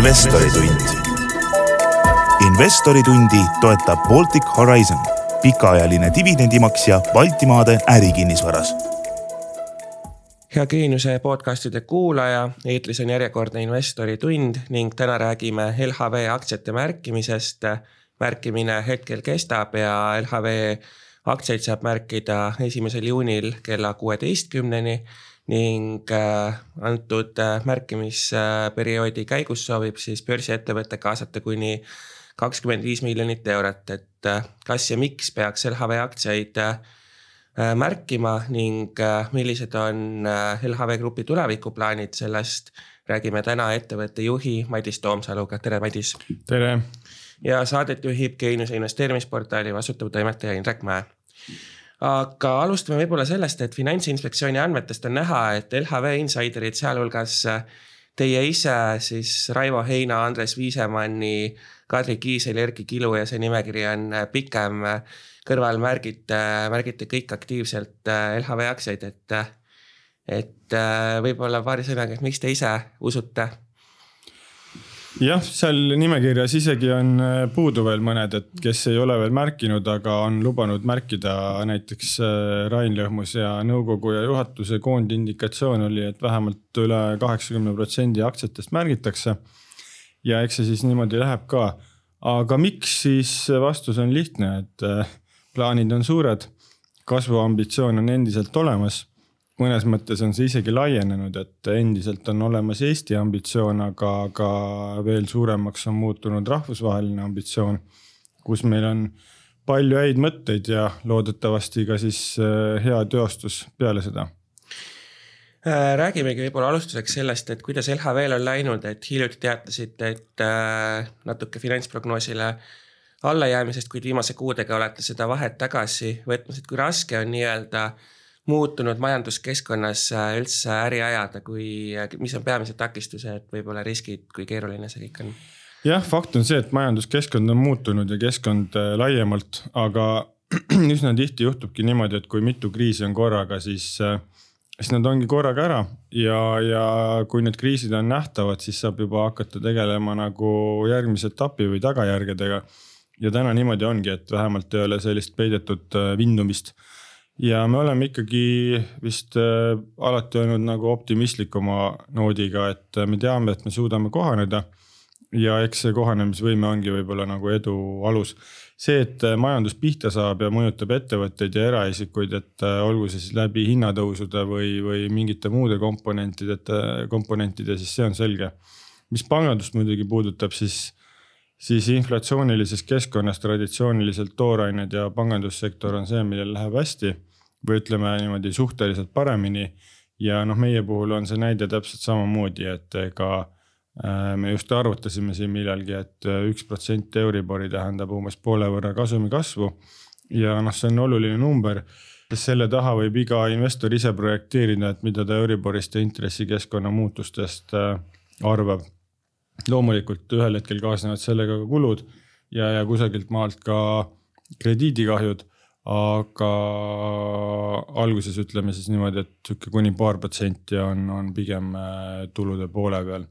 investoritund. investoritundi toetab Baltic Horizon, pikaajaline dividendimaksja Baltimaade ärikinnisvaras hea Geeniuse podcastide kuulaja, eetris on järjekordne investori tund ning täna räägime LHV aktsiate märkimisest. märkimine hetkel kestab ja LHV aktsiaid saab märkida esimesel juunil kella kuueteistkümneni ning äh, antud äh, märkimisperioodi käigus soovib siis börsiettevõte kaasata kuni kakskümmend viis miljonit eurot, et äh, kas ja miks peaks LHV aktsiaid märkima ning millised on LHV Grupi tulevikuplaanid, sellest räägime täna ettevõtte juhi Madis Toomsaluga, tere Madis. tere. ja saadet juhib Geeniuse investeerimisportaali vastutav toimetaja Indrek Mäe aga alustame võib-olla sellest, et Finantsinspektsiooni andmetest on näha, et LHV insiderid, sealhulgas äh, teie ise siis Raivo Heina, Andres Viisemanni, Kadri Kiisel, Erkki Kilu ja see nimekiri on äh, pikem. kõrval märgite, märgite kõik aktiivselt äh, LHV aktsiaid, et, et võib-olla paari sõnaga, et miks te ise usute jah, seal nimekirjas isegi on äh, puudu veel mõned, et kes ei ole veel märkinud, aga on lubanud märkida näiteks äh, Rain Lõhmus ja nõukogu ja juhatuse koondindikatsioon oli, et vähemalt üle kaheksakümne protsendi aktsiatest märgitakse. ja eks see siis niimoodi läheb ka. aga miks siis vastus on lihtne, et äh, plaanid on suured, kasvuambitsioon on endiselt olemas mõnes mõttes on see isegi laienenud, et endiselt on olemas Eesti ambitsioon, aga, aga veel suuremaks on muutunud rahvusvaheline ambitsioon, kus meil on palju häid mõtteid ja loodetavasti ka siis äh, hea teostus peale seda. Äh, räägimegi võib-olla alustuseks sellest, et kuidas LHV-l on läinud, et hiljuti teatasite, et äh, natuke finantsprognoosile allajäämisest, kuid viimase kuudega olete seda vahet tagasi võtmas, et kui raske on nii-öelda äh, muutunud majanduskeskkonnas äh, üldse äri ajada, kui, äh, mis on peamised takistused, võib-olla riskid, kui keeruline see kõik on? jah, fakt on see, et majanduskeskkond on muutunud ja keskkond äh, laiemalt, aga üsna tihti juhtubki niimoodi, et kui mitu kriisi on korraga, siis, siis nad ongi korraga ära ja, ja kui need kriisid on nähtavad, siis saab juba hakata tegelema nagu järgmise etapi või tagajärgedega. ja täna niimoodi ongi, et vähemalt ei ole sellist peidetud vindumist ja me oleme ikkagi vist äh, alati olnud nagu optimistlikuma noodiga, et äh, me teame, et me suudame kohaneda. ja eks see kohanemisvõime ongi võib-olla nagu edu alus. see, et äh, majandus pihta saab ja mõjutab ettevõtteid ja eraisikuid, et olgu see siis läbi hinnatõusude või, või mingite muude komponentide, komponentide, siis see on selge. mis pangandust muidugi puudutab, siis siis inflatsioonilises keskkonnas traditsiooniliselt toorained ja pangandussektor on see, millel läheb hästi või ütleme niimoodi suhteliselt paremini. ja noh, meie puhul on see näide täpselt samamoodi, et ega äh, me just arvutasime siin millalgi et, et äh, üks protsent Euribori tähendab umbes poole võrra kasumi kasvu. ja noh, see on oluline number, sest selle taha võib iga investor ise projekteerida, et mida ta Euriborist ja intressikeskkonna muutustest äh, arvab. loomulikult ühel hetkel kaasnevad sellega ka kulud ja, ja kusagilt maalt ka krediidikahjud aga alguses ütleme siis niimoodi, et sihuke kuni paar protsenti on, on pigem äh, tulude poole peal.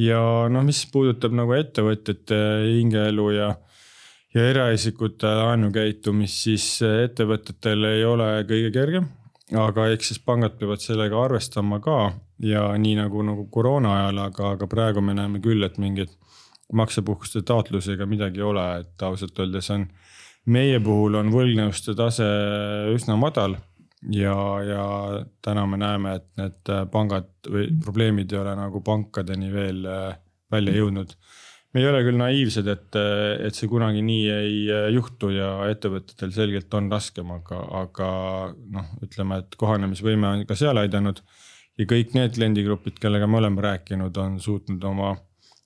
ja noh, mis puudutab nagu ettevõtjate hingeelu ja, ja eraisikute laenukäitumist, siis ettevõtetel ei ole kõige kergem. aga eks siis pangad peavad sellega arvestama ka ja nii nagu, nagu koroona ajal, aga, aga praegu me näeme küll, et mingeid maksepuhkuste taotlusi ega midagi ei ole, et ausalt öeldes on meie puhul on võlgnevuste tase üsna madal ja, ja täna me näeme, et need pangad või probleemid ei ole nagu pankadeni veel äh, välja jõudnud. me ei ole küll naiivsed, et, et see kunagi nii ei äh, juhtu ja ettevõtetel selgelt on raskem, aga, aga noh, ütleme, et kohanemisvõime on ka seal aidanud. ja kõik need kliendigrupid, kellega me oleme rääkinud, on suutnud oma,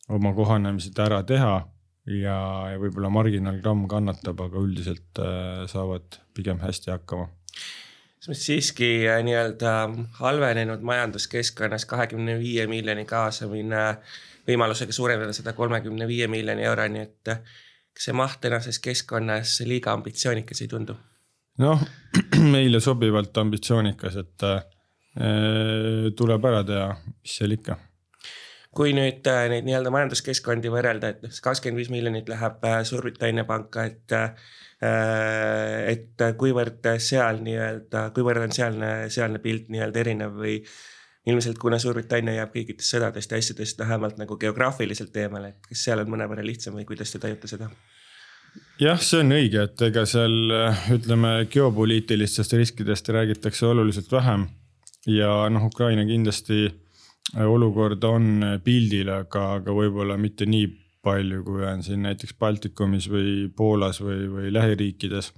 oma kohanemised ära teha ja, ja võib-olla marginaalgramm kannatab, aga üldiselt äh, saavad pigem hästi hakkama siiski äh, nii-öelda halvenenud majanduskeskkonnas kahekümne viie miljoni kaasamine võimalusega suurendada seda kolmekümne viie miljoni euroni, et äh, kas see maht tänases keskkonnas liiga ambitsioonikas ei tundu? noh, meile sobivalt ambitsioonikas, et äh, tuleb ära teha, mis seal ikka kui nüüd äh, neid nii-öelda majanduskeskkondi võrrelda, et noh, kakskümmend viis miljonit läheb äh, Suurbritannia panka, et äh, et kuivõrd seal nii-öelda, kuivõrd on sealne, sealne pilt nii-öelda erinev või ilmselt kuna Suurbritannia jääb kõigitest sõdadest ja asjadest vähemalt nagu geograafiliselt eemale, et kas seal on mõnevõrra lihtsam või kuidas te tajute seda? jah, see on õige, et ega seal ütleme, geopoliitilistest riskidest räägitakse oluliselt vähem. ja noh, Ukraina kindlasti olukord on pildil, aga, aga võib-olla mitte nii palju, kui on siin näiteks Baltikumis või Poolas või, või lähiriikides.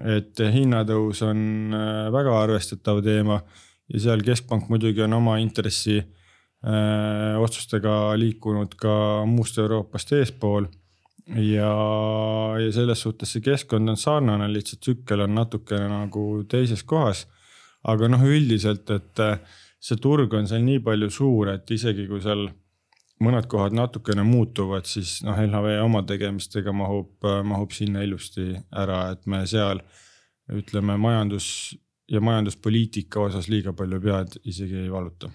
et hinnatõus on väga arvestatav teema ja seal keskpank muidugi on oma intressi öö, otsustega liikunud ka muust Euroopast eespool ja, ja selles suhtes see keskkond on sarnane, lihtsalt tsükkel on natukene nagu teises kohas. aga noh, üldiselt, et äh, see turg on seal nii palju suur, et isegi kui seal mõned kohad natukene muutuvad, siis noh, LHV oma tegemistega mahub, mahub sinna ilusti ära, et me seal ütleme, majandus ja majanduspoliitika osas liiga palju pead isegi ei valuta.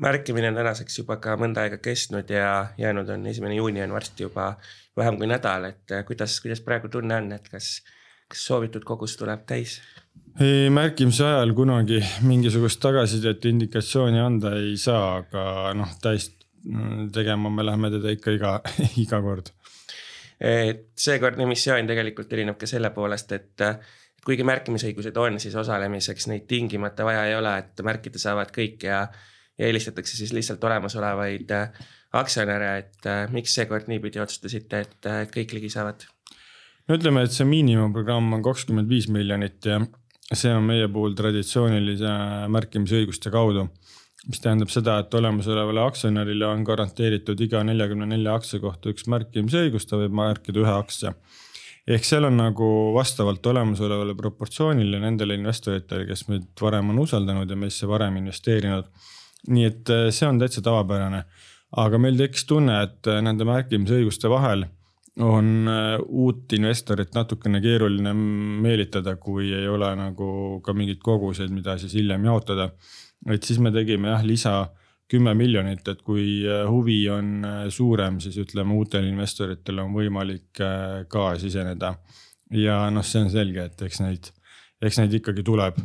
Märkimine on tänaseks juba ka mõnda aega kestnud ja jäänud on esimene juuni on varsti juba vähem kui nädal, et kuidas, kuidas praegu tunne on, et kas, kas soovitud kogus tuleb täis? ei, märkimise ajal kunagi mingisugust tagasisidet, indikatsiooni anda ei saa, aga noh, täis tegema me läheme teda ikka iga, iga kord. et seekordne missioon tegelikult erineb ka selle poolest, et kuigi märkimisõigused on, siis osalemiseks neid tingimata vaja ei ole, et märkida saavad kõik ja ja eelistatakse siis lihtsalt olemasolevaid äh, aktsionäre, et äh, miks seekord niipidi otsustasite, et äh, kõik ligi saavad? No ütleme, et see miinimumprogramm on kakskümmend viis miljonit ja see on meie puhul traditsioonilise märkimisõiguste kaudu. mis tähendab seda, et olemasolevale aktsionärile on garanteeritud iga neljakümne nelja aktsia kohta üks märkimisõigus, ta võib märkida ühe aktsia. Ehk seal on nagu vastavalt olemasolevale proportsioonile nendele investoritele, kes meid varem on usaldanud ja meisse varem investeerinud. Nii et äh, see on täitsa tavapärane, aga meil tekkis tunne, et äh, nende märkimisõiguste vahel on äh, uut investorit natukene keeruline meelitada, kui ei ole nagu ka mingeid koguseid, mida siis hiljem jaotada. et siis me tegime jah lisa kümme miljonit, et kui huvi on suurem, siis ütleme, uutel investoritel on võimalik ka siseneda. ja noh, see on selge, et eks neid, eks neid ikkagi tuleb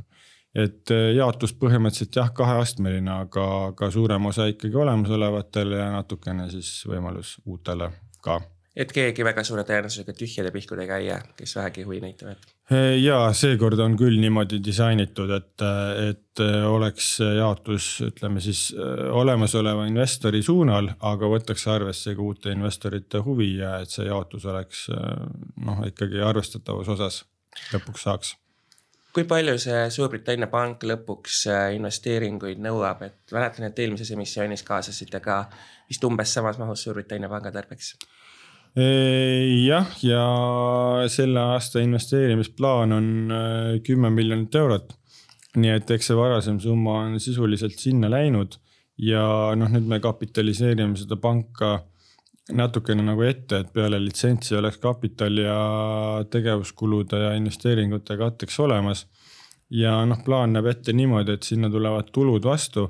et äh, jaotus põhimõtteliselt jah, kaheastmeline, aga, aga suurem osa ikkagi olemasolevatele ja natukene siis võimalus uutele ka. Et keegi väga suure tõenäosusega tühjade pihkudega ei jää, kes vähegi huvi näitavad? Äh, ja seekord on küll niimoodi disainitud, et, et äh, oleks jaotus, ütleme siis olemasoleva investori suunal, aga võtaks arvesse ka uute investorite huvi ja et see jaotus oleks noh, ikkagi arvestatavas osas lõpuks saaks kui palju see Suurbritannia pank lõpuks investeeringuid nõuab, et mäletan, et eelmises emissioonis kaasasite ka vist umbes samas mahus Suurbritannia panga tarbeks? Jah, ja selle aasta investeerimisplaan on äh, kümme miljonit eurot. nii et eks see varasem summa on sisuliselt sinna läinud ja noh, nüüd me kapitaliseerime seda panka natukene nagu ette, et peale litsentsi oleks kapital ja tegevuskulude ja investeeringute katteks olemas. ja noh, plaan näeb ette niimoodi, et sinna tulevad tulud vastu.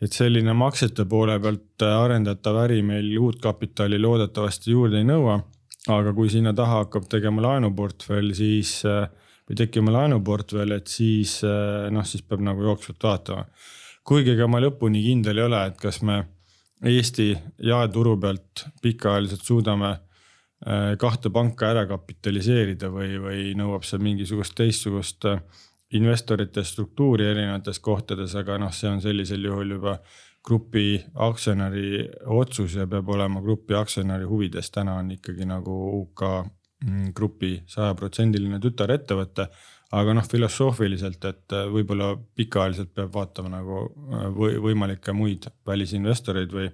Et selline maksete poole pealt arendatav äri meil uut kapitali loodetavasti juurde ei nõua. aga kui sinna taha hakkab tegema laenuportfell, siis või tekkima laenuportfell, et siis noh, siis peab nagu jooksvalt vaatama. kuigi ega ma lõpuni kindel ei ole, et kas me Eesti jaeturu pealt pikaajaliselt suudame äh, kahte panka ära kapitaliseerida või, või nõuab see mingisugust teistsugust äh, investorite struktuuri erinevates kohtades, aga noh, see on sellisel juhul juba grupi aktsionäri otsus ja peab olema grupi aktsionäri huvides. täna on ikkagi nagu UK mm, grupi sajaprotsendiline tütarettevõte aga noh, filosoofiliselt, et äh, võib-olla pikaajaliselt peab vaatama nagu äh, või võimalikke muid välisinvestoreid või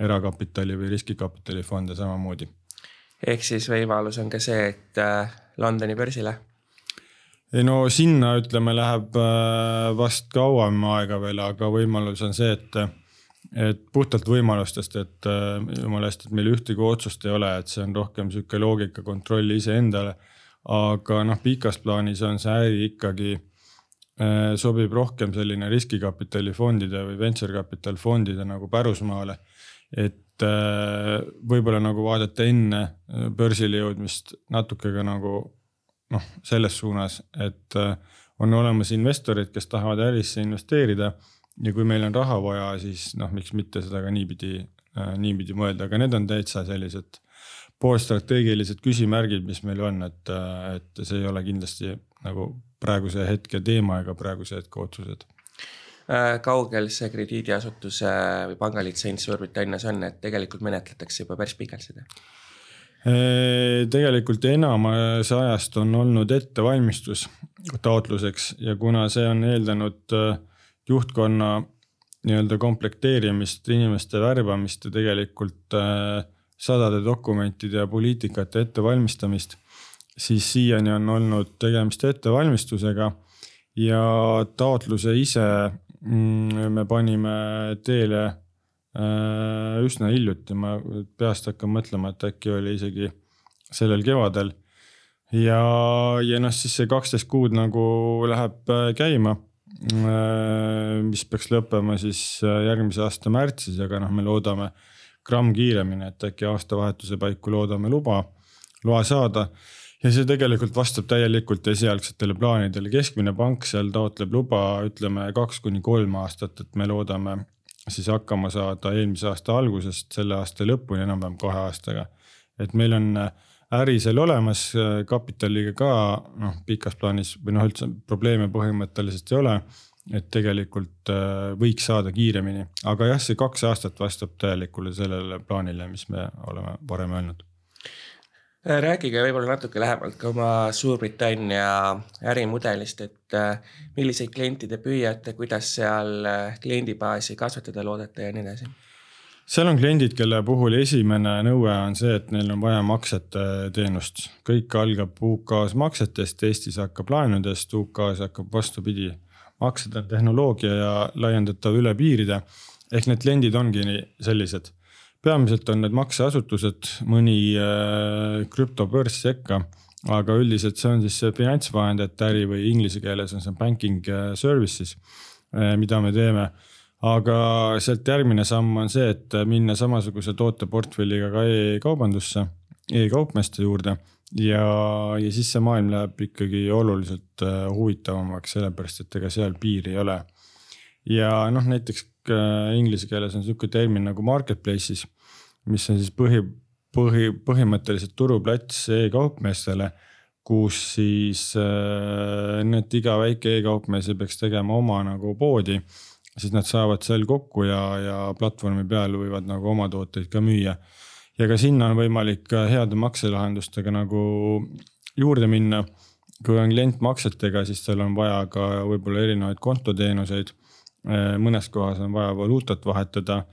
erakapitali või riskikapitali fonde samamoodi. ehk siis võimalus on ka see, et äh, Londoni börsile? Ei no sinna ütleme, läheb vast kauem aega veel, aga võimalus on see, et et puhtalt võimalustest, et jumala eest, et meil ühtegi otsust ei ole, et see on rohkem sihuke loogika kontrolli iseendale aga noh, pikas plaanis on see äri ikkagi äh, sobib rohkem selline riskikapitalifondide või venture capital fondide nagu pärusmaale. et äh, võib-olla nagu vaadata enne börsile jõudmist natuke ka nagu noh, selles suunas, et on olemas investorid, kes tahavad ärisse investeerida ja kui meil on raha vaja, siis noh, miks mitte seda ka niipidi, niipidi mõelda, aga need on täitsa sellised poolstrateegilised küsimärgid, mis meil on, et, et see ei ole kindlasti nagu praeguse hetke teema ega praeguse hetke otsused äh, kaugel see krediidiasutuse või pangalitsents Suurbritannias on, et tegelikult menetletakse juba päris pikalt seda? Tegelikult enamus ajast on olnud ettevalmistus taotluseks ja kuna see on eeldanud juhtkonna nii-öelda komplekteerimist, inimeste värbamist ja tegelikult sadade dokumentide ja poliitikate ettevalmistamist, siis siiani on olnud tegemist ettevalmistusega ja taotluse ise mm, me panime teele üsna hiljuti, ma peast hakkan mõtlema, et äkki oli isegi sellel kevadel. ja, ja noh, siis see kaksteist kuud nagu läheb äh, käima. Äh, mis peaks lõppema siis järgmise aasta märtsis, aga noh, me loodame gramm kiiremini, et äkki aastavahetuse paiku loodame luba, loa saada. ja see tegelikult vastab täielikult esialgsetele plaanidele, keskmine pank seal taotleb luba, ütleme kaks kuni kolm aastat, et me loodame siis hakkama saada eelmise aasta algusest selle aasta lõpuni enam-vähem kahe aastaga. et meil on äri seal olemas, kapitaliga ka noh, pikas plaanis või noh, üldse probleeme põhimõtteliselt ei ole et tegelikult äh, võiks saada kiiremini, aga jah, see kaks aastat vastab täielikule sellele plaanile, mis me oleme varem öelnud. Äh, rääkige võib-olla natuke lähemalt ka oma Suurbritannia ärimudelist, et äh, milliseid kliente te püüate, kuidas seal kliendibaasi kasvatada loodate ja nii edasi seal on kliendid, kelle puhul esimene nõue on see, et neil on vaja maksete teenust. kõik algab UK-s maksetest, Eestis hakkab laenudest, UK-s hakkab vastupidi maksed on tehnoloogia ja laiendatav üle piiride. ehk need kliendid ongi sellised. Peamiselt on need makseasutused, mõni äh, krüptobörs sekka, aga üldiselt see on siis see finantsvahendajate äri või inglise keeles on see banking äh, services, äh, mida me teeme aga sealt järgmine samm on see, et minna samasuguse tooteportfelliga ka e-kaubandusse e, e-kaupmeeste juurde ja, ja siis see maailm läheb ikkagi oluliselt huvitavamaks, sellepärast et ega seal piiri ei ole. ja noh, näiteks inglise keeles on sihuke termin nagu marketplace'is, mis on siis põhi, põhi, põhimõtteliselt turuplats e-kaupmeestele kus siis äh,, nii et iga väike e-kaupmees ei peaks tegema oma nagu poodi, siis nad saavad seal kokku ja, ja platvormi peal võivad nagu oma tooteid ka müüa ja ka sinna on võimalik heade makselahendustega nagu juurde minna. kui on klient maksetega, siis tal on vaja ka võib-olla erinevaid kontoteenuseid. Mõnes kohas on vaja valuutat vahetada.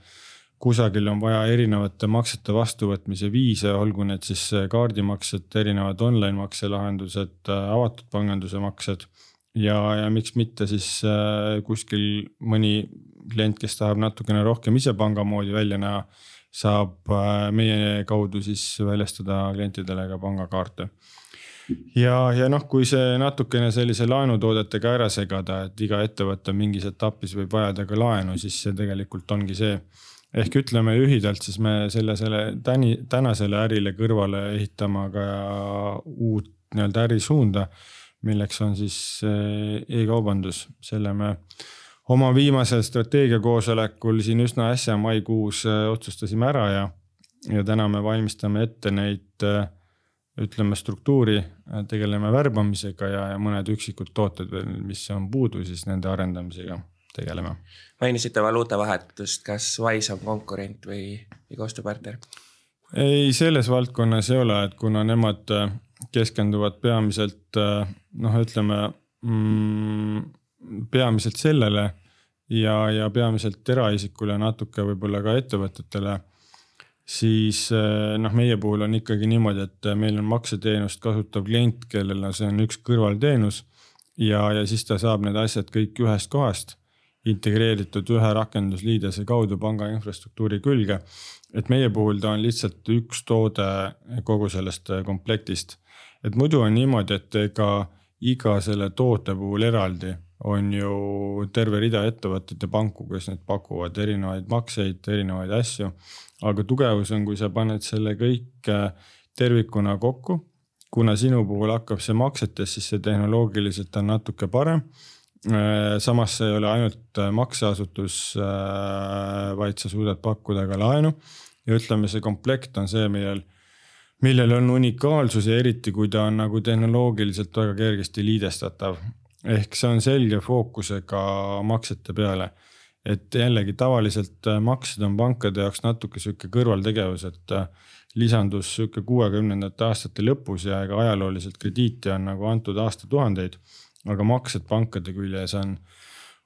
kusagil on vaja erinevate maksete vastuvõtmise viise, olgu need siis kaardimaksed, erinevad online makselahendused, avatud panganduse maksed ja, ja miks mitte siis kuskil mõni klient, kes tahab natukene rohkem ise panga moodi välja näha saab äh, meie kaudu siis väljastada klientidele ka pangakaarte. Ja, ja noh, kui see natukene sellise laenutoodetega ära segada, et iga ettevõte mingis etapis võib vajada ka laenu, siis see tegelikult ongi see. ehk ütleme lühidalt, siis me selle, selle täni, tänasele ärile kõrvale ehitama ka uut nii-öelda ärisuunda milleks on siis äh, e-kaubandus, selle me oma viimasel strateegiakoosolekul siin üsna äsja maikuus äh, otsustasime ära ja, ja täna me valmistame ette neid äh, ütleme struktuuri, äh, tegeleme värbamisega ja, ja mõned üksikud tooted veel, mis on puudu, siis nende arendamisega tegeleme. mainisite valuutavahetust, kas Wise on konkurent või, või koostööpartner? ei, selles valdkonnas ei ole, et kuna nemad keskenduvad peamiselt noh, ütleme mm, peamiselt sellele ja, ja peamiselt eraisikule, natuke võib-olla ka ettevõtetele. Siis eh, noh, meie puhul on ikkagi niimoodi, et meil on makseteenust kasutav klient, kellel see on üks kõrvalteenus. ja, ja siis ta saab need asjad kõik ühest kohast integreeritud ühe rakendusliidese kaudu panga infrastruktuuri külge. et meie puhul ta on lihtsalt üks toode kogu sellest komplektist. et muidu on niimoodi, et ega iga selle toote puhul eraldi on ju terve rida ettevõtteid ja panku, kes nüüd pakuvad erinevaid makseid, erinevaid asju. aga tugevus on, kui sa paned selle kõik äh, tervikuna kokku. kuna sinu puhul hakkab see maksetes, siis see tehnoloogiliselt on natuke parem. Äh, samas see ei ole ainult äh, makseasutus, vaid sa suudad pakkuda ka laenu ja ütleme, see komplekt on see, millel millel on unikaalsus ja eriti, kui ta on nagu tehnoloogiliselt väga kergesti liidestatav ehk see on selge fookusega maksete peale. et jällegi tavaliselt äh, maksed on pankade jaoks natuke sihuke kõrvaltegevus, et äh, lisandus sihuke kuuekümnendate aastate lõpus ja ega ajalooliselt krediiti on nagu antud aastatuhandeid. aga maksed pankade küljes on,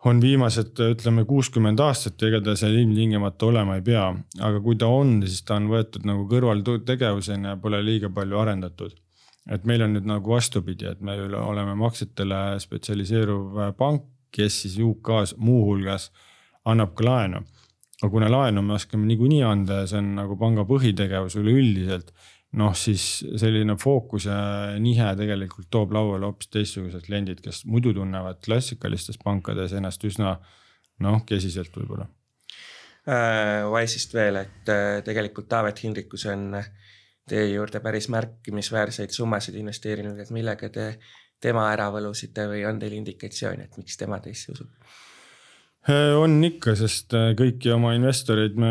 on viimased ütleme kuuskümmend aastat ja ega ta seal ilmtingimata olema ei pea, aga kui ta on, siis ta on võetud nagu kõrvaltegevusena ja pole liiga palju arendatud et meil on nüüd nagu vastupidi, et me oleme maksetele spetsialiseeruv pank, kes siis UK-s muuhulgas annab ka laenu. aga kuna laenu me oskame niikuinii anda ja see on nagu panga põhitegevus üleüldiselt, noh siis selline fookus ja nihe tegelikult toob lauale hoopis teistsugused kliendid, kes muidu tunnevad klassikalistes pankades ennast üsna noh, kesiselt võib-olla äh,. Wise'ist veel, et äh, tegelikult Taavet Hindrikus on äh, teie juurde päris märkimisväärseid summasid investeerinud, et millega te tema ära võlusite või on teil indikatsiooni, et miks tema teisse usub? On ikka, sest äh, kõiki oma investoreid me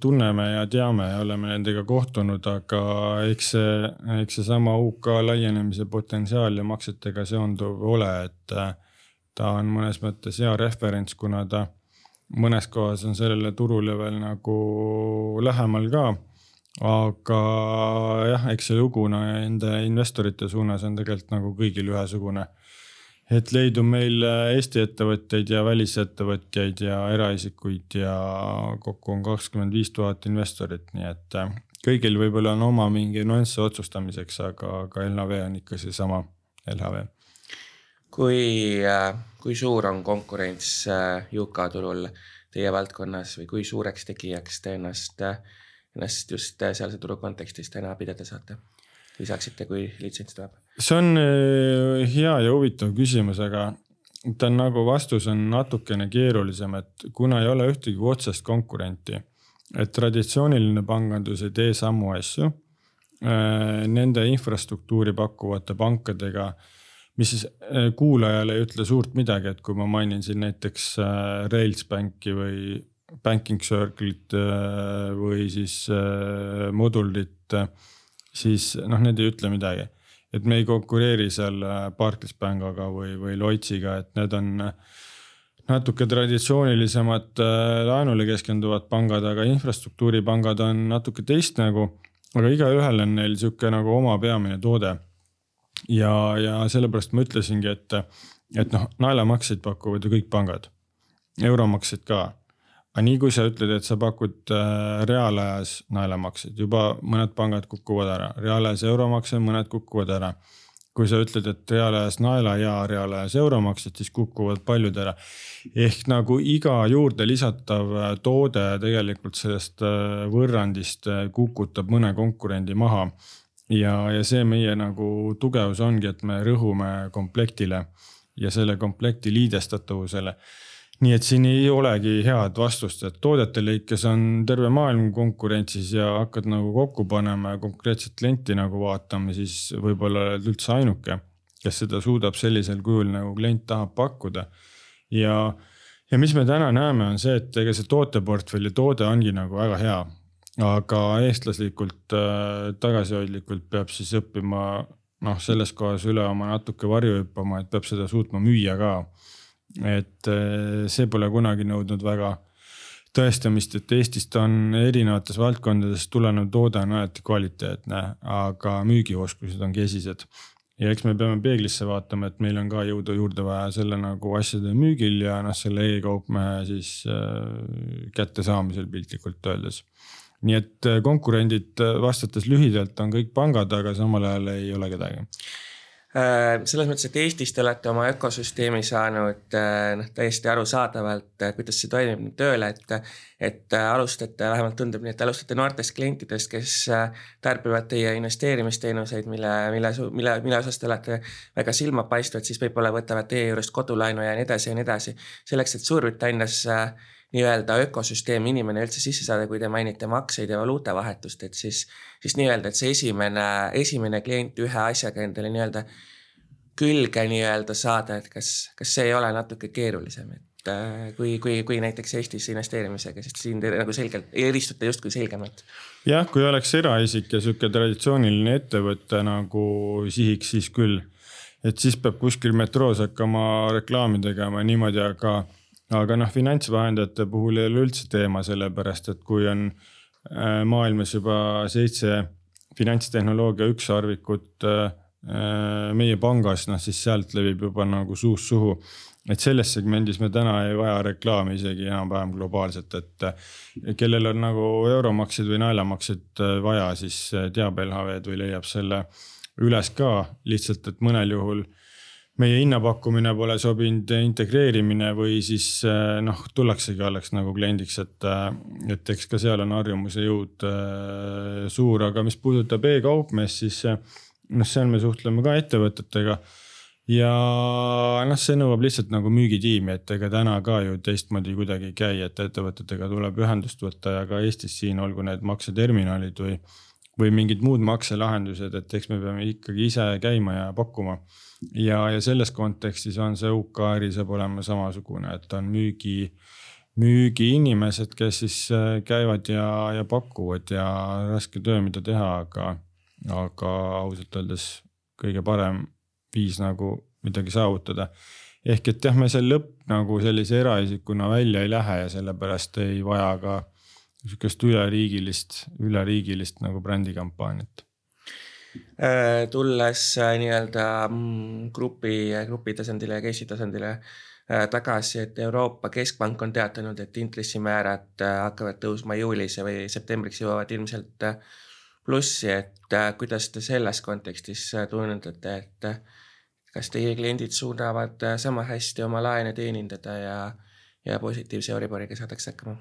tunneme ja teame ja oleme nendega kohtunud, aga eks see, eks seesama UK laienemise potentsiaal ja maksetega seonduv ole, et äh, ta on mõnes mõttes hea referents, kuna ta mõnes kohas on sellele turule veel nagu lähemal ka aga jah, eks see lugu nende investorite suunas on tegelikult nagu kõigil ühesugune. et leidub meil Eesti ettevõtteid ja välisettevõtjaid ja eraisikuid ja kokku on kakskümmend viis tuhat investorit, nii et äh, kõigil võib-olla on oma mingi nüansse otsustamiseks, aga, aga LHV on ikka seesama LHV. kui, äh, kui suur on konkurents äh, UK turul teie valdkonnas või kui suureks tegijaks te ennast äh, ennast just äh, sealse turu kontekstis täna pidada saate? lisaksite, kui litsents tuleb? see on äh, hea ja huvitav küsimus, aga ta on nagu vastus on natukene keerulisem, et kuna ei ole ühtegi otsest konkurenti, et traditsiooniline pangandus ei tee samu asju äh, nende infrastruktuuri pakkuvate pankadega, mis siis kuulajale ei ütle suurt midagi, et kui ma mainin siin näiteks Railsbanki või banking circle'it äh, või siis äh, modulit, siis noh, need ei ütle midagi. et me ei konkureeri seal äh, Barclays Pangaga või, või Lloydsiga, et need on natuke traditsioonilisemad laenule keskenduvad pangad, aga infrastruktuuripangad on natuke teist nägu. aga igaühel on neil sihuke nagu oma peamine toode. ja, ja sellepärast ma ütlesingi, et, et noh, naelamakseid pakuvad ju kõik pangad, euromakseid ka aga nii kui sa ütled, et sa pakud äh, reaalajas naelamakseid, juba mõned pangad kukuvad ära, reaalajas euromakse, mõned kukuvad ära. kui sa ütled, et reaalajas naela ja reaalajas euromaksed, siis kukuvad paljud ära. ehk nagu iga juurde lisatav äh, toode tegelikult sellest äh, võrrandist kukutab mõne konkurendi maha. ja, ja see meie nagu tugevus ongi, et me rõhume komplektile ja selle komplekti liidestatavusele nii et siin ei olegi head vastust, et toodete lõikes on terve maailm konkurentsis ja hakkad nagu kokku panema ja konkreetset klienti nagu vaatama, siis võib-olla oled üldse ainuke, kes seda suudab sellisel kujul nagu klient tahab pakkuda. ja, ja mis me täna näeme, on see, et ega see tooteportfelli toode ongi nagu väga hea, aga eestlaslikult äh, tagasihoidlikult peab siis õppima noh, selles kohas üle oma natuke varju hüppama, et peab seda suutma müüa ka et eh, see pole kunagi nõudnud väga tõestamist, et Eestist on erinevates valdkondades tulenev toode on alati kvaliteetne, aga müügioskused on kesised. ja eks me peame peeglisse vaatama, et meil on ka jõudu juurde vaja selle nagu asjade müügil ja noh, selle e-kaupmehe siis äh, kättesaamisel piltlikult öeldes. nii et eh, konkurendid vastates lühidalt on kõik pangad, aga samal ajal ei ole kedagi Äh, selles mõttes, et Eestis te olete oma ökosüsteemi saanud äh, noh, täiesti arusaadavalt, äh, kuidas see toimib nüüd tööle, et et alustate, vähemalt tundub nii, et alustate noortest klientidest, kes tarbivad teie investeerimisteenuseid, mille, mille, mille, mille osas te olete väga silmapaistvad, siis võib-olla võtavad teie juurest kodulaenu ja nii edasi ja nii edasi. selleks, et Suurbritannias nii-öelda ökosüsteemi inimene üldse sisse saada, kui te mainite makseid ja valuutavahetust, et siis, siis nii-öelda, et see esimene, esimene klient ühe asjaga endale nii-öelda külge nii-öelda saada, et kas, kas see ei ole natuke keerulisem, et äh, kui, kui, kui näiteks Eestis investeerimisega, sest siin te nagu selgelt eristute justkui selgemalt. jah, kui oleks eraisik ja sihuke traditsiooniline ettevõte nagu sihiks, siis küll. et siis peab kuskil metroos hakkama reklaami tegema niimoodi, aga, aga noh, finantsvahendajate puhul ei ole üldse teema, sellepärast et kui on äh, maailmas juba seitse finantstehnoloogia ükssarvikut äh, Äh, meie pangas, noh siis sealt levib juba nagu suust suhu. et selles segmendis me täna ei vaja reklaami isegi enam-vähem globaalselt, et kellel on nagu euromakseid või naelamakseid äh, vaja, siis teab LHV-d või leiab selle üles ka lihtsalt, et mõnel juhul meie hinnapakkumine pole sobinud integreerimine või siis noh, tullaksegi alles nagu kliendiks, et, et eks ka seal on harjumuse jõud suur, aga mis puudutab e-kaupmeest, siis noh, seal me suhtleme ka ettevõtetega. ja noh, see nõuab lihtsalt nagu müügitiimi, et ega täna ka ju teistmoodi kuidagi ei käi, et ettevõtetega tuleb ühendust võtta ja ka Eestis siin, olgu need makseterminalid või, või mingid muud makselahendused, et eks me peame ikkagi ise käima ja pakkuma. Ja, ja selles kontekstis on see UK äri saab olema samasugune, et on müügi müügiinimesed, kes siis äh, käivad ja, ja pakuvad ja raske töö, mida teha, aga aga ausalt öeldes kõige parem viis nagu midagi saavutada. ehk et jah, me seal lõpp nagu sellise eraisikuna välja ei lähe ja sellepärast ei vaja ka sihukest üleriigilist, üleriigilist nagu brändikampaaniat tulles äh, nii-öelda mm, grupi, grupi tasandile ja case'i tasandile äh, tagasi, et Euroopa Keskpank on teatanud, et intressimäärad hakkavad tõusma juulis või septembriks jõuavad ilmselt plussi, et äh, kuidas te selles kontekstis äh, tunnetate, et äh, kas teie kliendid suudavad sama hästi oma laene teenindada ja, ja positiivse Euriboriga saadakse hakkama?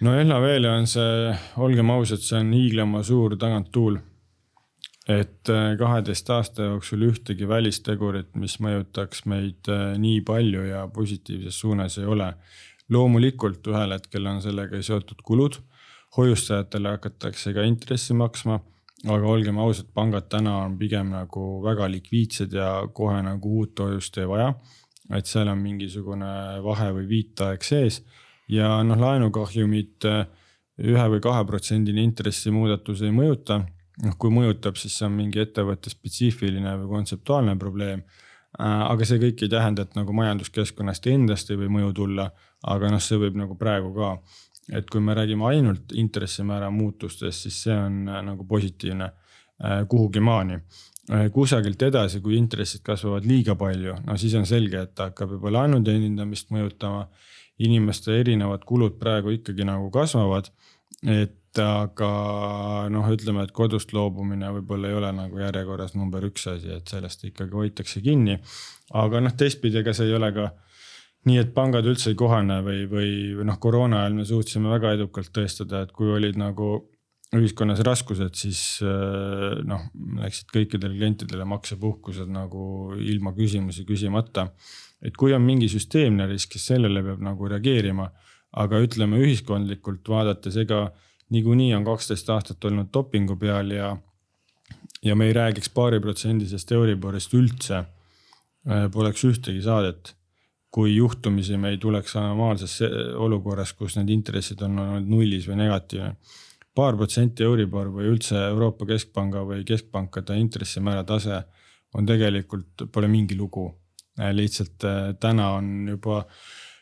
no LHV-le on see, olgem ausad, see on hiiglama suur taganttuul. Et kaheteist aasta jooksul ühtegi välistegurit, mis mõjutaks meid nii palju ja positiivses suunas ei ole. loomulikult ühel hetkel on sellega seotud kulud hoiustajatele hakatakse ka intressi maksma. aga olgem ausad, pangad täna on pigem nagu väga likviidsed ja kohe nagu uut hoiust ei vaja. et seal on mingisugune vahe või viitaeg sees ja noh, laenukahjumid äh, ühe või kahe protsendine intressimuudatus ei mõjuta. Noh, kui mõjutab, siis see on mingi ettevõtte spetsiifiline või kontseptuaalne probleem äh, aga see kõik ei tähenda, et nagu majanduskeskkonnast endast ei või mõju tulla, aga noh, see võib nagu praegu ka et kui me räägime ainult intressimäära muutustest, siis see on äh, nagu positiivne äh, kuhugi maani. Kusagilt edasi, kui intressid kasvavad liiga palju, no siis on selge, et hakkab juba laenu teenindamist mõjutama. inimeste erinevad kulud praegu ikkagi nagu kasvavad. et aga noh, ütleme, et kodust loobumine võib-olla ei ole nagu järjekorras number üks asi, et sellest ikkagi hoitakse kinni. aga noh, teistpidi, ega see ei ole ka nii et pangad üldse ei kohane või, või noh, koroona ajal me suutsime väga edukalt tõestada, et kui olid nagu ühiskonnas raskused, siis äh, noh, läksid kõikidele klientidele maksepuhkused nagu ilma küsimusi küsimata. et kui on mingi süsteemne risk, siis sellele peab nagu reageerima. aga ütleme ühiskondlikult vaadates, ega niikuinii on kaksteist aastat olnud dopingu peal ja, ja me ei räägiks paariprotsendisest Euriborist üldse. Äh, poleks ühtegi saadet kui juhtumisi me ei tuleks anomaalses olukorras, kus need intressid on olnud nullis või negatiivne. paar protsenti Euribor või üldse Euroopa Keskpanga või keskpankade intressimäära tase on tegelikult, pole mingi lugu. lihtsalt äh, täna on juba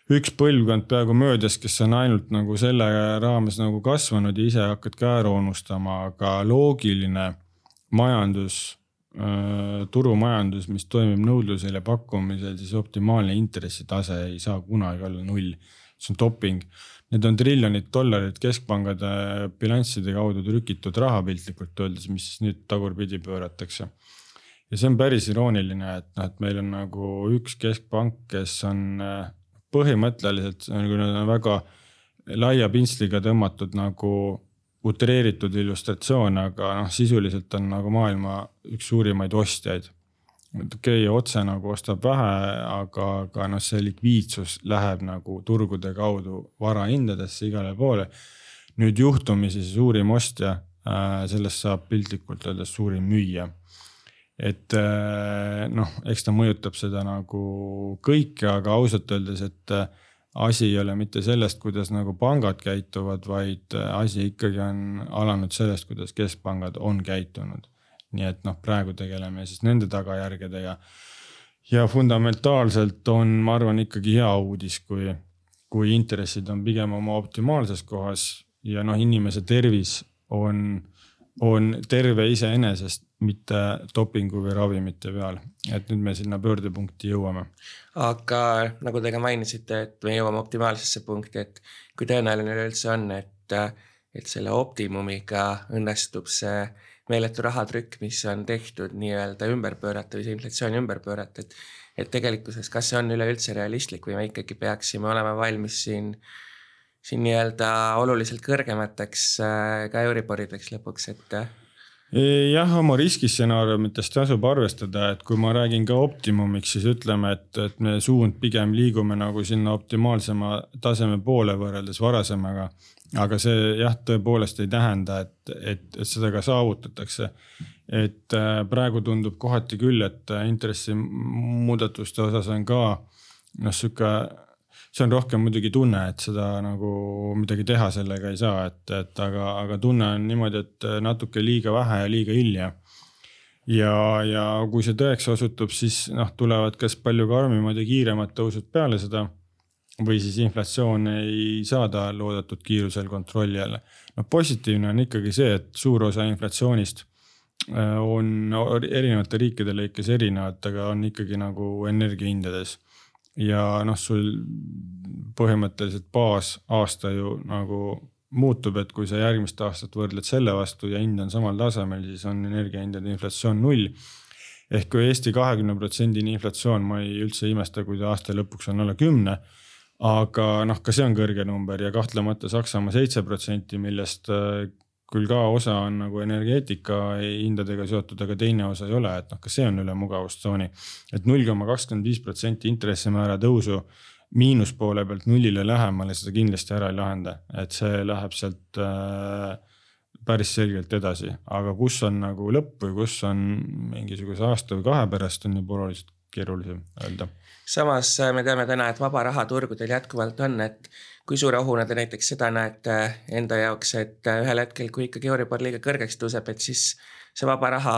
üks põlvkond peaaegu möödas, kes on ainult nagu selle raames nagu kasvanud ja ise hakkad ka ära unustama, aga loogiline majandus Äh, turumajandus, mis toimib nõudlusel ja pakkumisel, siis optimaalne intressitase ei saa kunagi olla null. see on doping. Need on triljonid dollarid keskpangade bilansside kaudu trükitud raha piltlikult öeldes, mis nüüd tagurpidi pööratakse. ja see on päris irooniline, et noh, et meil on nagu üks keskpank, kes on äh, põhimõtteliselt, nad on väga laia pintsliga tõmmatud nagu utreeritud illustratsioon, aga noh, sisuliselt on nagu maailma üks suurimaid ostjaid. okei okay,, otse nagu ostab vähe, aga, aga noh, see likviidsus läheb nagu turgude kaudu varahindadesse igale poole. nüüd juhtumisi see suurim ostja, äh, sellest saab piltlikult öeldes suurim müüja et äh, noh, eks ta mõjutab seda nagu kõike, aga ausalt öeldes, et äh, asi ei ole mitte sellest, kuidas nagu pangad käituvad, vaid äh, asi ikkagi on alanud sellest, kuidas keskpangad on käitunud. nii et noh, praegu tegeleme siis nende tagajärgedega. ja fundamentaalselt on, ma arvan, ikkagi hea uudis, kui, kui intressid on pigem oma optimaalses kohas ja noh, inimese tervis on, on terve iseenesest mitte dopingu või ravimite peal, et nüüd me sinna pöördepunkti jõuame. aga nagu te ka mainisite, et me jõuame optimaalsesse punkti, et kui tõenäoline üleüldse on, et, et selle optimumiga õnnestub see meeletu rahatrükk, mis on tehtud nii-öelda ümber pöörata või see inflatsiooni ümber pöörata, et et tegelikkuses, kas see on üleüldse realistlik või me ikkagi peaksime olema valmis siin siin nii-öelda oluliselt kõrgemateks äh, ka Euriborideks lõpuks, et jah, oma riskistsenaariumitest tasub arvestada, et kui ma räägin ka optimumiks, siis ütleme, et, et me suund pigem liigume nagu sinna optimaalsema taseme poole võrreldes varasemaga. aga see jah, tõepoolest ei tähenda, et, et, et seda ka saavutatakse. et äh, praegu tundub kohati küll, et intressimuudatuste osas on ka noh, sihuke see on rohkem muidugi tunne, et seda nagu midagi teha sellega ei saa, et, et aga, aga tunne on niimoodi, et natuke liiga vähe ja liiga hilja. ja, ja kui see tõeks osutub, siis noh, tulevad kas palju karmimad ja kiiremad tõusud peale seda või siis inflatsioon ei saada loodetud kiirusel kontrolli alla. noh, positiivne on ikkagi see, et suur osa inflatsioonist äh, on erinevate riikide lõikes erinevad, aga on ikkagi nagu energiahindades ja noh, sul põhimõtteliselt baasaasta ju nagu muutub, et kui sa järgmist aastat võrdled selle vastu ja hind on samal tasemel, siis on energiahindade inflatsioon null. ehk kui Eesti kahekümne protsendine inflatsioon, ma ei üldse imesta, kui ta aasta lõpuks on alla kümne. aga noh, ka see on kõrge number ja kahtlemata Saksamaa seitse protsenti, millest küll ka osa on nagu energeetika hindadega seotud, aga teine osa ei ole, et noh, ka see on üle mugavustsooni. et null koma kakskümmend viis protsenti intressimäära tõusu miinuspoole pealt nullile lähemale, seda kindlasti ära ei lahenda, et see läheb sealt äh, päris selgelt edasi, aga kus on nagu lõpp või kus on mingisuguse aasta või kahe pärast on juba oluliselt keerulisem öelda. samas äh, me teame täna, et vaba raha turgudel jätkuvalt on, et kui suure ohuna te näiteks seda näete enda jaoks, et ühel hetkel, kui ikkagi Euribor liiga kõrgeks tõuseb, et siis see vaba raha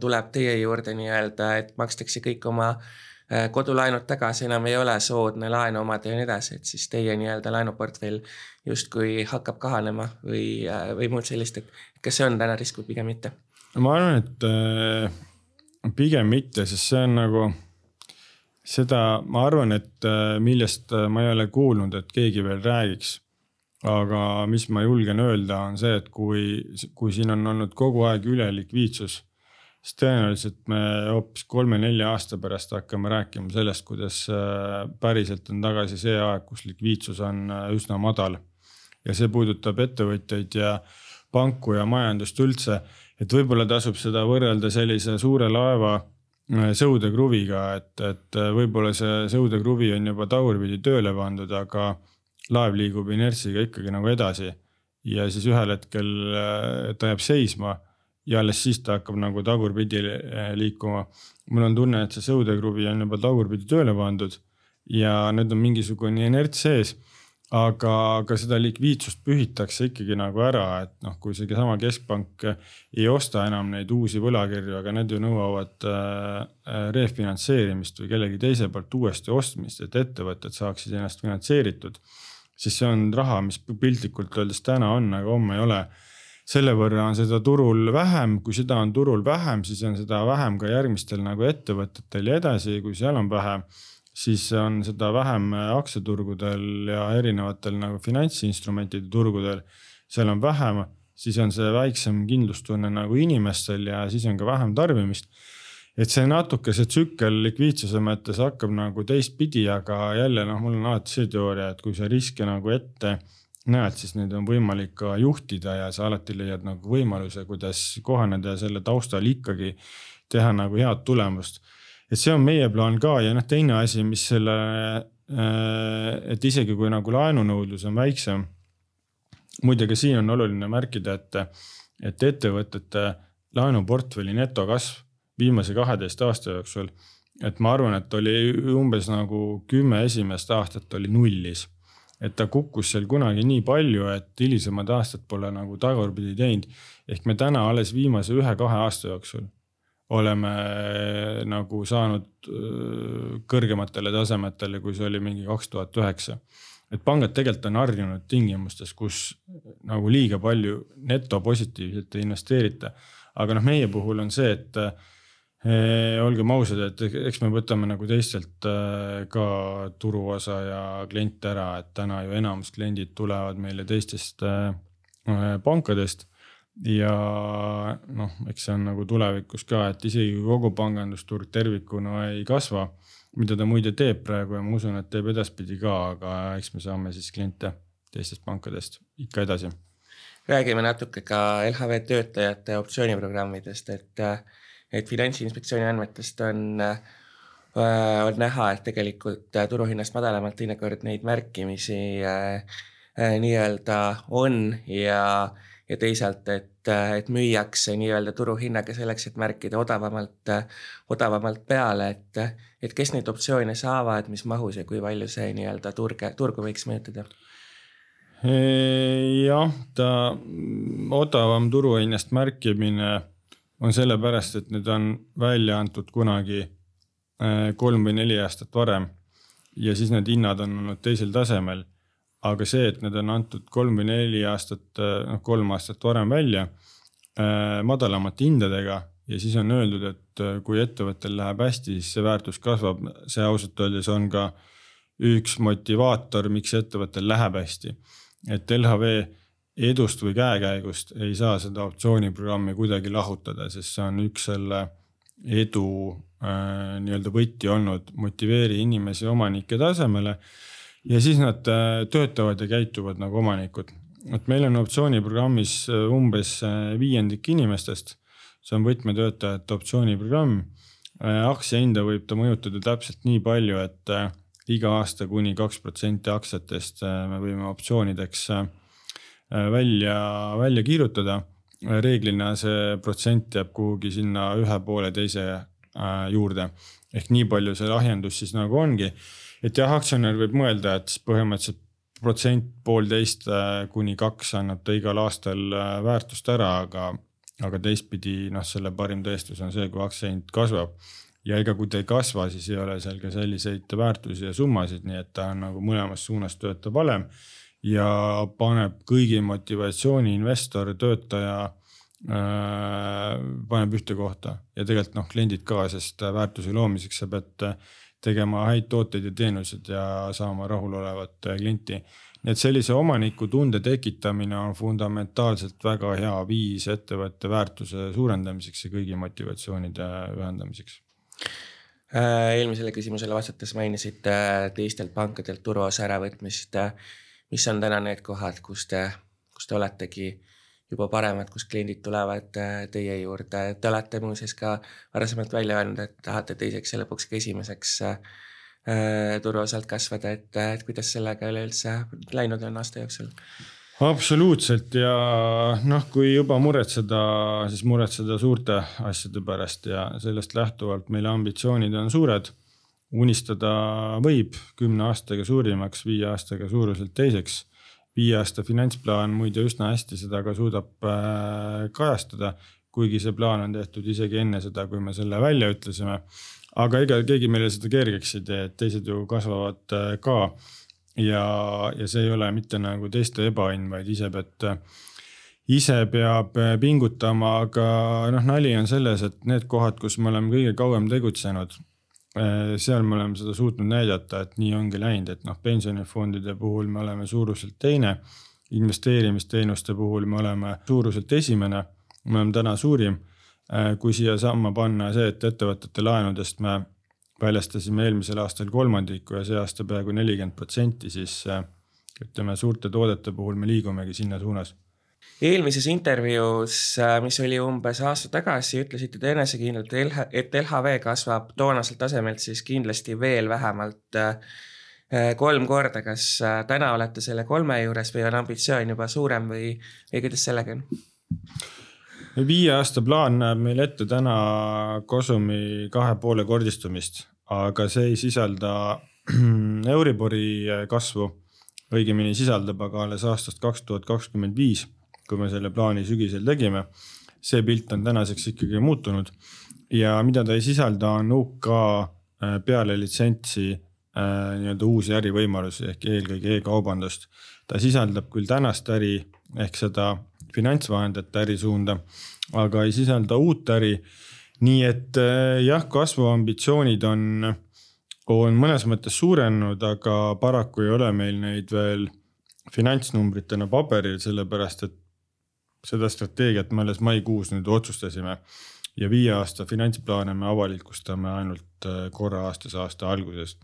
tuleb teie juurde nii-öelda, et makstakse kõik oma äh, kodulaenud tagasi, enam ei ole soodne laenu omada ja nii edasi, et siis teie nii-öelda laenuportfell justkui hakkab kahanema või, äh, või muud sellist, et kas see on täna risk või pigem mitte? ma arvan, et äh, pigem mitte, sest see on nagu seda ma arvan, et äh, millest äh, ma ei ole kuulnud, et keegi veel räägiks. aga mis ma julgen öelda, on see, et kui, kui siin on olnud kogu aeg ülelikviidsus, siis tõenäoliselt me hoopis kolme-nelja aasta pärast hakkame rääkima sellest, kuidas äh, päriselt on tagasi see aeg, kus likviidsus on üsna madal. ja see puudutab ettevõtjaid ja panku ja majandust üldse, et võib-olla tasub seda võrrelda sellise suure laeva Äh, sõudekruviga, et, et äh, võib-olla see sõudekruvi on juba tagurpidi tööle pandud, aga laev liigub inertsiga ikkagi nagu edasi. ja siis ühel hetkel äh, ta jääb seisma ja alles siis ta hakkab nagu tagurpidi liikuma. mul on tunne, et see sõudekruvi on juba tagurpidi tööle pandud ja nüüd on mingisugune inerts sees aga, aga seda likviidsust pühitakse ikkagi nagu ära, et noh, kui seesama keskpank ei osta enam neid uusi võlakirju, aga need ju nõuavad äh, refinantseerimist või kellegi teise poolt uuesti ostmist, et ettevõtted saaksid ennast finantseeritud. siis see on raha, mis piltlikult öeldes täna on, aga homme ei ole selle võrra on seda turul vähem, kui seda on turul vähem, siis on seda vähem ka järgmistel nagu ettevõtetel ja edasi, kui seal on vähem siis on seda vähem aktsiaturgudel ja erinevatel nagu finantsinstrumentide turgudel. seal on vähem, siis on see väiksem kindlustunne nagu inimestel ja siis on ka vähem tarbimist. et see natuke see tsükkel likviidsuse mõttes hakkab nagu teistpidi, aga jälle noh, mul on alati see teooria, et kui sa riske nagu ette näed, siis neid on võimalik ka juhtida ja sa alati leiad nagu võimaluse, kuidas kohaneda ja selle taustal ikkagi teha nagu head tulemust. Et see on meie plaan ka ja noh, teine asi, mis selle, et isegi kui nagu laenunõudlus on väiksem. muidugi siin on oluline märkida, et, et ettevõtete laenuportfelli netokasv viimase kaheteist aasta jooksul. et ma arvan, et oli umbes nagu kümme esimest aastat oli nullis. et ta kukkus seal kunagi nii palju, et hilisemad aastad pole nagu tagurpidi teinud. ehk me täna alles viimase ühe-kahe aasta jooksul oleme nagu saanud kõrgematele tasemetele, kui see oli mingi kaks tuhat üheksa. et pangad tegelikult on harjunud tingimustes, kus nagu liiga palju netopositiivselt ei investeerita. aga noh, meie puhul on see, et Eh, olgem ausad, et eks me võtame nagu teistelt eh, ka turuosa ja kliente ära, et täna ju enamus kliendid tulevad meile teistest eh, pankadest. Ja noh, eks see on nagu tulevikus ka, et isegi kui kogu pangandusturg tervikuna ei kasva, mida ta muide teeb praegu ja ma usun, et teeb edaspidi ka, aga eks me saame siis kliente teistest pankadest ikka edasi. räägime natuke ka LHV töötajate optsiooniprogrammidest, et et Finantsinspektsiooni andmetest on äh, on näha, et tegelikult äh, turuhinnast madalamalt teinekord neid märkimisi äh, nii-öelda on ja, ja teisalt, et, et müüakse nii-öelda turuhinnaga selleks, et märkida odavamalt, odavamalt peale, et, et kes neid optsioone saavad, mis mahus ja kui palju see nii-öelda turge, turgu võiks mõjutada? jah, ta odavam turuhinnast märkimine on sellepärast, et need on välja antud kunagi äh, kolm või neli aastat varem. ja siis need hinnad on olnud teisel tasemel. Aga see, et need on antud kolm või neli aastat, äh, noh kolm aastat varem välja äh, madalamate hindadega ja siis on öeldud, et kui ettevõttel läheb hästi, siis see väärtus kasvab, see ausalt öeldes on ka üks motivaator, miks ettevõttel läheb hästi. et LHV edust või käekäigust ei saa seda optsiooniprogrammi kuidagi lahutada, sest see on üks selle edu äh, nii-öelda võti olnud, motiveeri inimesi omanike tasemele. Ja siis nad äh, töötavad ja käituvad nagu omanikud. et meil on optsiooniprogrammis äh, umbes äh, viiendik inimestest, see on võtmetöötajate optsiooniprogramm äh,. aktsiahinda võib ta mõjutada täpselt nii palju, et iga aasta kuni kaks protsenti aktsiatest me võime optsioonideks välja, välja kirjutada. reeglina see protsent jääb kuhugi sinna ühe poole teise juurde. ehk nii palju see lahjendus siis nagu ongi. Et jah, aktsionär võib mõelda, et põhimõtteliselt protsent, poolteist äh, kuni kaks annab ta igal aastal väärtust ära, aga, aga teistpidi noh, selle parim tõestus on see, kui aktsiahind kasvab. Ja ega kui ta ei kasva, siis ei ole seal ka selliseid väärtusi ja summasid, nii et ta on nagu mõlemas suunas töötav valem. Ja paneb kõigi motivatsiooni investor, töötaja äh, paneb ühte kohta. Ja tegelikult noh, kliendid ka, sest väärtuse loomiseks sa pead tegema häid tooteid ja teenuseid ja saama rahulolevat klienti. nii et sellise omaniku tekitamine on fundamentaalselt väga hea viis ettevõtte väärtuse suurendamiseks ja kõigi motivatsioonide ühendamiseks äh, eelmisele küsimusele vastates mainisite teistelt pankadelt turuosa äravõtmist mis on täna need kohad, kus te, kus te oletegi juba paremad, kus kliendid tulevad äh, teie juurde, te olete muuseas ka varasemalt välja öelnud, et tahate teiseks ja lõpuks ka esimeseks äh, äh, turuosalt kasvada, et, et kuidas sellega üleüldse läinud on aasta jooksul? absoluutselt. Ja noh, kui juba muretseda, siis muretseda suurte asjade pärast. Ja sellest lähtuvalt meil ambitsioonid on suured. Unistada võib kümne aastaga suurimaks, viie aastaga suuruselt teiseks. Viie aasta finantsplaan muide üsna hästi seda ka suudab äh, kajastada, kuigi see plaan on tehtud isegi enne seda, kui me selle välja ütlesime. aga ega keegi meile seda kergeks ei tee, et teised ju kasvavad äh, ka. ja, ja see ei ole mitte nagu teiste ebaõnn, vaid ise pead ise peab pingutama, aga noh, nali on selles, et need kohad, kus me oleme kõige kauem tegutsenud Äh, seal me oleme seda suutnud näidata, et nii ongi läinud, et noh, pensionifondide puhul me oleme suuruselt teine. investeerimisteenuste puhul me oleme suuruselt esimene, me oleme täna suurim. kui siia samma panna see, et ettevõtete laenudest me väljastasime eelmisel aastal kolmandiku ja see aasta peaaegu nelikümmend protsenti, siis ütleme, suurte toodete puhul me liigumegi sinna suunas eelmises intervjuus, mis oli umbes aasta tagasi, ütlesite te enesekindlalt, et LHV kasvab toonaselt tasemelt siis kindlasti veel vähemalt kolm korda. kas täna olete selle kolme juures või on ambitsioon juba suurem või, või kuidas sellega on? viie aasta plaan näeb meil ette täna Kosumi kahe poole kordistumist, aga see ei sisalda Euribori kasvu. õigemini sisaldab aga alles aastast kaks tuhat kakskümmend viis, kui me selle plaani sügisel tegime. see pilt on tänaseks ikkagi muutunud ja mida ta ei sisalda, on UK äh, peale litsentsi äh, nii-öelda uusi ärivõimalusi ehk eelkõige e-kaubandust. ta sisaldab küll tänast äri ehk seda finantsvahendajate ärisuunda, aga ei sisalda uut äri. nii et äh, jah, kasvuambitsioonid on, on mõnes mõttes suurenenud, aga paraku ei ole meil neid veel finantsnumbritena paberil, sellepärast et seda strateegiat me alles maikuus nüüd otsustasime. ja viie aasta finantsplaane me avalikustame ainult äh, korra aastas, aasta alguses.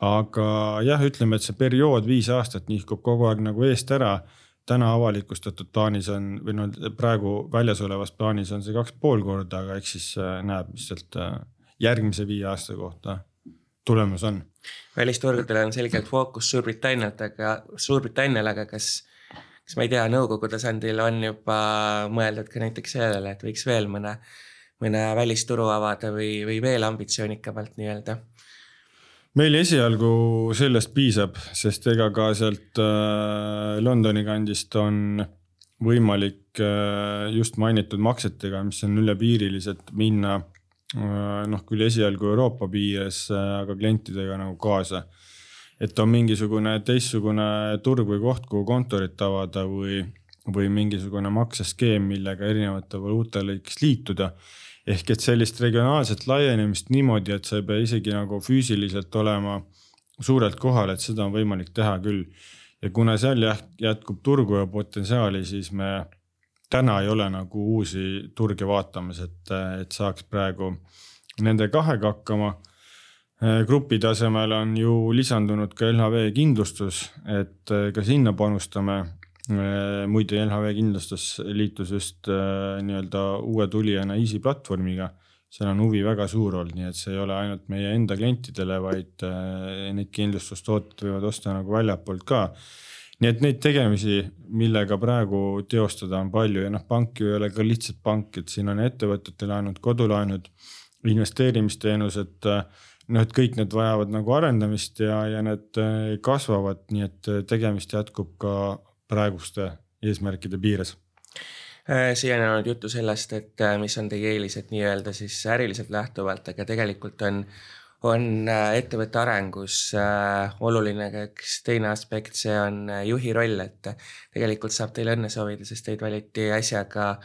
aga jah, ütleme, et see periood viis aastat nihkub kogu aeg nagu eest ära täna avalikustatud plaanis on või noh, praegu väljas olevas plaanis on see kaks pool korda, aga eks siis äh, näeb, mis sealt äh, järgmise viie aasta kohta tulemus on. välisturgudel on selgelt fookus Suurbritannialt, aga Suurbritannial, aga kas, kas ma ei tea, nõukogu tasandil on juba mõeldud ka näiteks sellele, et võiks veel mõne, mõne välisturu avada või, või veel ambitsioonikamalt nii-öelda meil esialgu sellest piisab, sest ega ka sealt äh, Londoni kandist on võimalik äh, just mainitud maksetega, mis on ülepiirilised, minna äh, noh, küll esialgu Euroopa piires, aga klientidega nagu kaasa. Et on mingisugune teistsugune turg või koht, kuhu kontorit avada või, või mingisugune makseskeem, millega erinevate valuuta lõikes liituda ehk et sellist regionaalset laienemist niimoodi, et sa ei pea isegi nagu füüsiliselt olema suurelt kohal, et seda on võimalik teha küll. ja kuna seal jah, jätkub turgu ja potentsiaali, siis me täna ei ole nagu uusi turge vaatamas, et, et saaks praegu nende kahega hakkama. Grupi tasemel on ju lisandunud ka LHV kindlustus, et ka sinna panustame Äh, muide, LHV kindlustus liitus just äh, nii-öelda uue tulijana Easy platvormiga. seal on huvi väga suur olnud, nii et see ei ole ainult meie enda klientidele, vaid äh, neid kindlustustooteid võivad osta nagu väljapoolt ka. nii et neid tegemisi, millega praegu teostada on palju ja noh, pank ju ei ole ka lihtsalt pank, et siin on ettevõtete laenud, kodulaenud, investeerimisteenused noh, et kõik need vajavad nagu arendamist ja, ja need kasvavad, nii et tegemist jätkub ka praeguste eesmärkide piires? Äh, siiani on olnud juttu sellest, et äh, mis on teie eelised nii-öelda siis äriliselt lähtuvalt, aga tegelikult on, on äh, ettevõtte arengus oluline ka üks teine aspekt, see on juhi roll, et tegelikult saab teile õnne soovida, sest teid valiti äsja ka,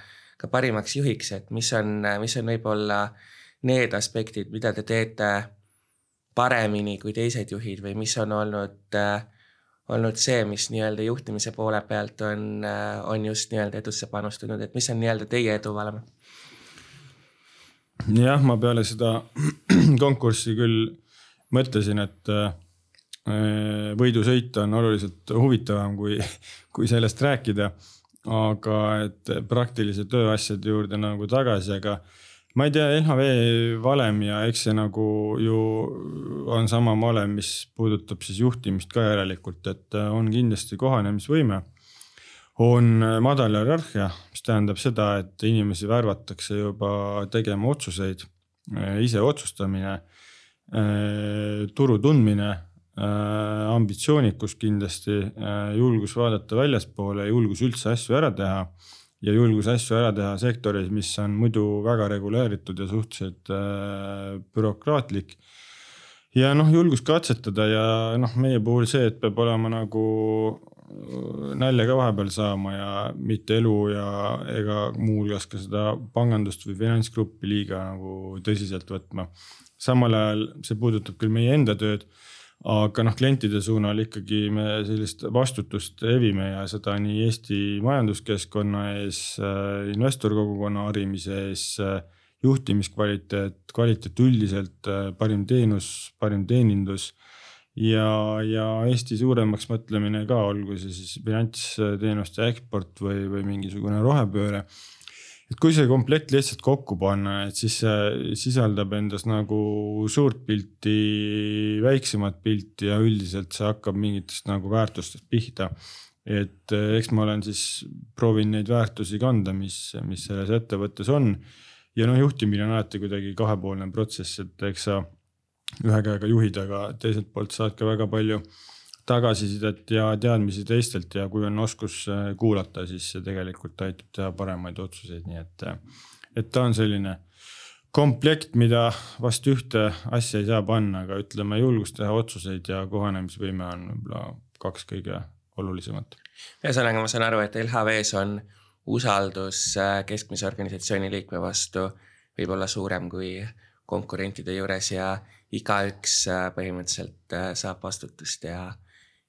ka parimaks juhiks, et mis on, mis on võib-olla need aspektid, mida te teete paremini kui teised juhid või mis on olnud äh, olnud see, mis nii-öelda juhtimise poole pealt on, äh, on just nii-öelda edusse panustanud, et mis on nii-öelda teie eduvalem? jah, ma peale seda konkurssi küll mõtlesin, et äh, võidusõit on oluliselt huvitavam kui, kui sellest rääkida. aga et praktilise töö asjade juurde nagu tagasi, aga ma ei tea, LHV valem ja eks see nagu ju on sama valem, mis puudutab siis juhtimist ka järelikult, et äh, on kindlasti kohanemisvõime. on äh, madal hierarhia, mis tähendab seda, et inimesi värvatakse juba tegema otsuseid, äh, ise otsustamine, turu tundmine, ambitsioonikus kindlasti, julgus vaadata väljaspoole, julgus üldse asju ära teha ja julgus asju ära teha sektoris, mis on muidu väga reguleeritud ja suhteliselt äh, bürokraatlik. ja noh, julgus katsetada ja noh, meie puhul see, et peab olema nagu äh, nalja ka vahepeal saama ja mitte elu ja ega muuhulgas ka seda pangandust või finantsgruppi liiga nagu tõsiselt võtma. samal ajal see puudutab küll meie enda tööd, aga noh, klientide suunal ikkagi me sellist vastutust evime ja seda nii Eesti majanduskeskkonna ees, äh, investorkogukonna harimise ees, äh, juhtimiskvaliteet, kvaliteet üldiselt, äh, parim teenus, parim teenindus ja, ja Eesti suuremaks mõtlemine ka, olgu see siis finantsteenuste eksport või, või mingisugune rohepööre et kui see komplekt lihtsalt kokku panna, et siis see sisaldab endas nagu suurt pilti, väiksemat pilti ja üldiselt see hakkab mingitest nagu väärtustest pihta. et eh, eks ma olen siis proovin neid väärtusi kanda, mis, mis selles ettevõttes on. ja noh, juhtimine on alati kuidagi kahepoolne protsess, et eks sa ühe käega juhid, aga teiselt poolt saad ka väga palju tagasisidet ja teadmisi teistelt ja kui on oskus äh, kuulata, siis see tegelikult aitab teha paremaid otsuseid, nii et, äh, et ta on selline komplekt, mida vast ühte asja ei saa panna, aga ütleme, julgus teha otsuseid ja kohanemisvõime on võib-olla kaks kõige olulisemat. ühesõnaga, ma saan aru, et LHV-s on usaldus äh, keskmise organisatsiooni liikme vastu võib-olla suurem kui konkurentide juures ja igaüks põhimõtteliselt saab vastutust ja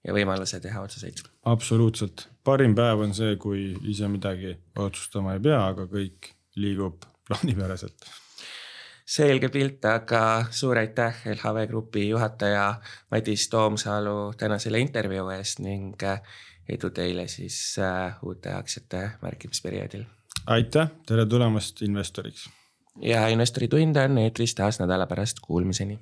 ja võimaluse teha otsuseid. absoluutselt, parim päev on see, kui ise midagi otsustama ei pea, aga kõik liigub plaanipäraselt. selge pilt, aga suur aitäh LHV Grupi juhataja Madis Toomsalu täna selle intervjuu eest ning äh, edu teile siis äh, uute aktsiate märkimisperioodil. aitäh, tere tulemast investoriks. ja investori tund on eetris taas nädala pärast, kuulmiseni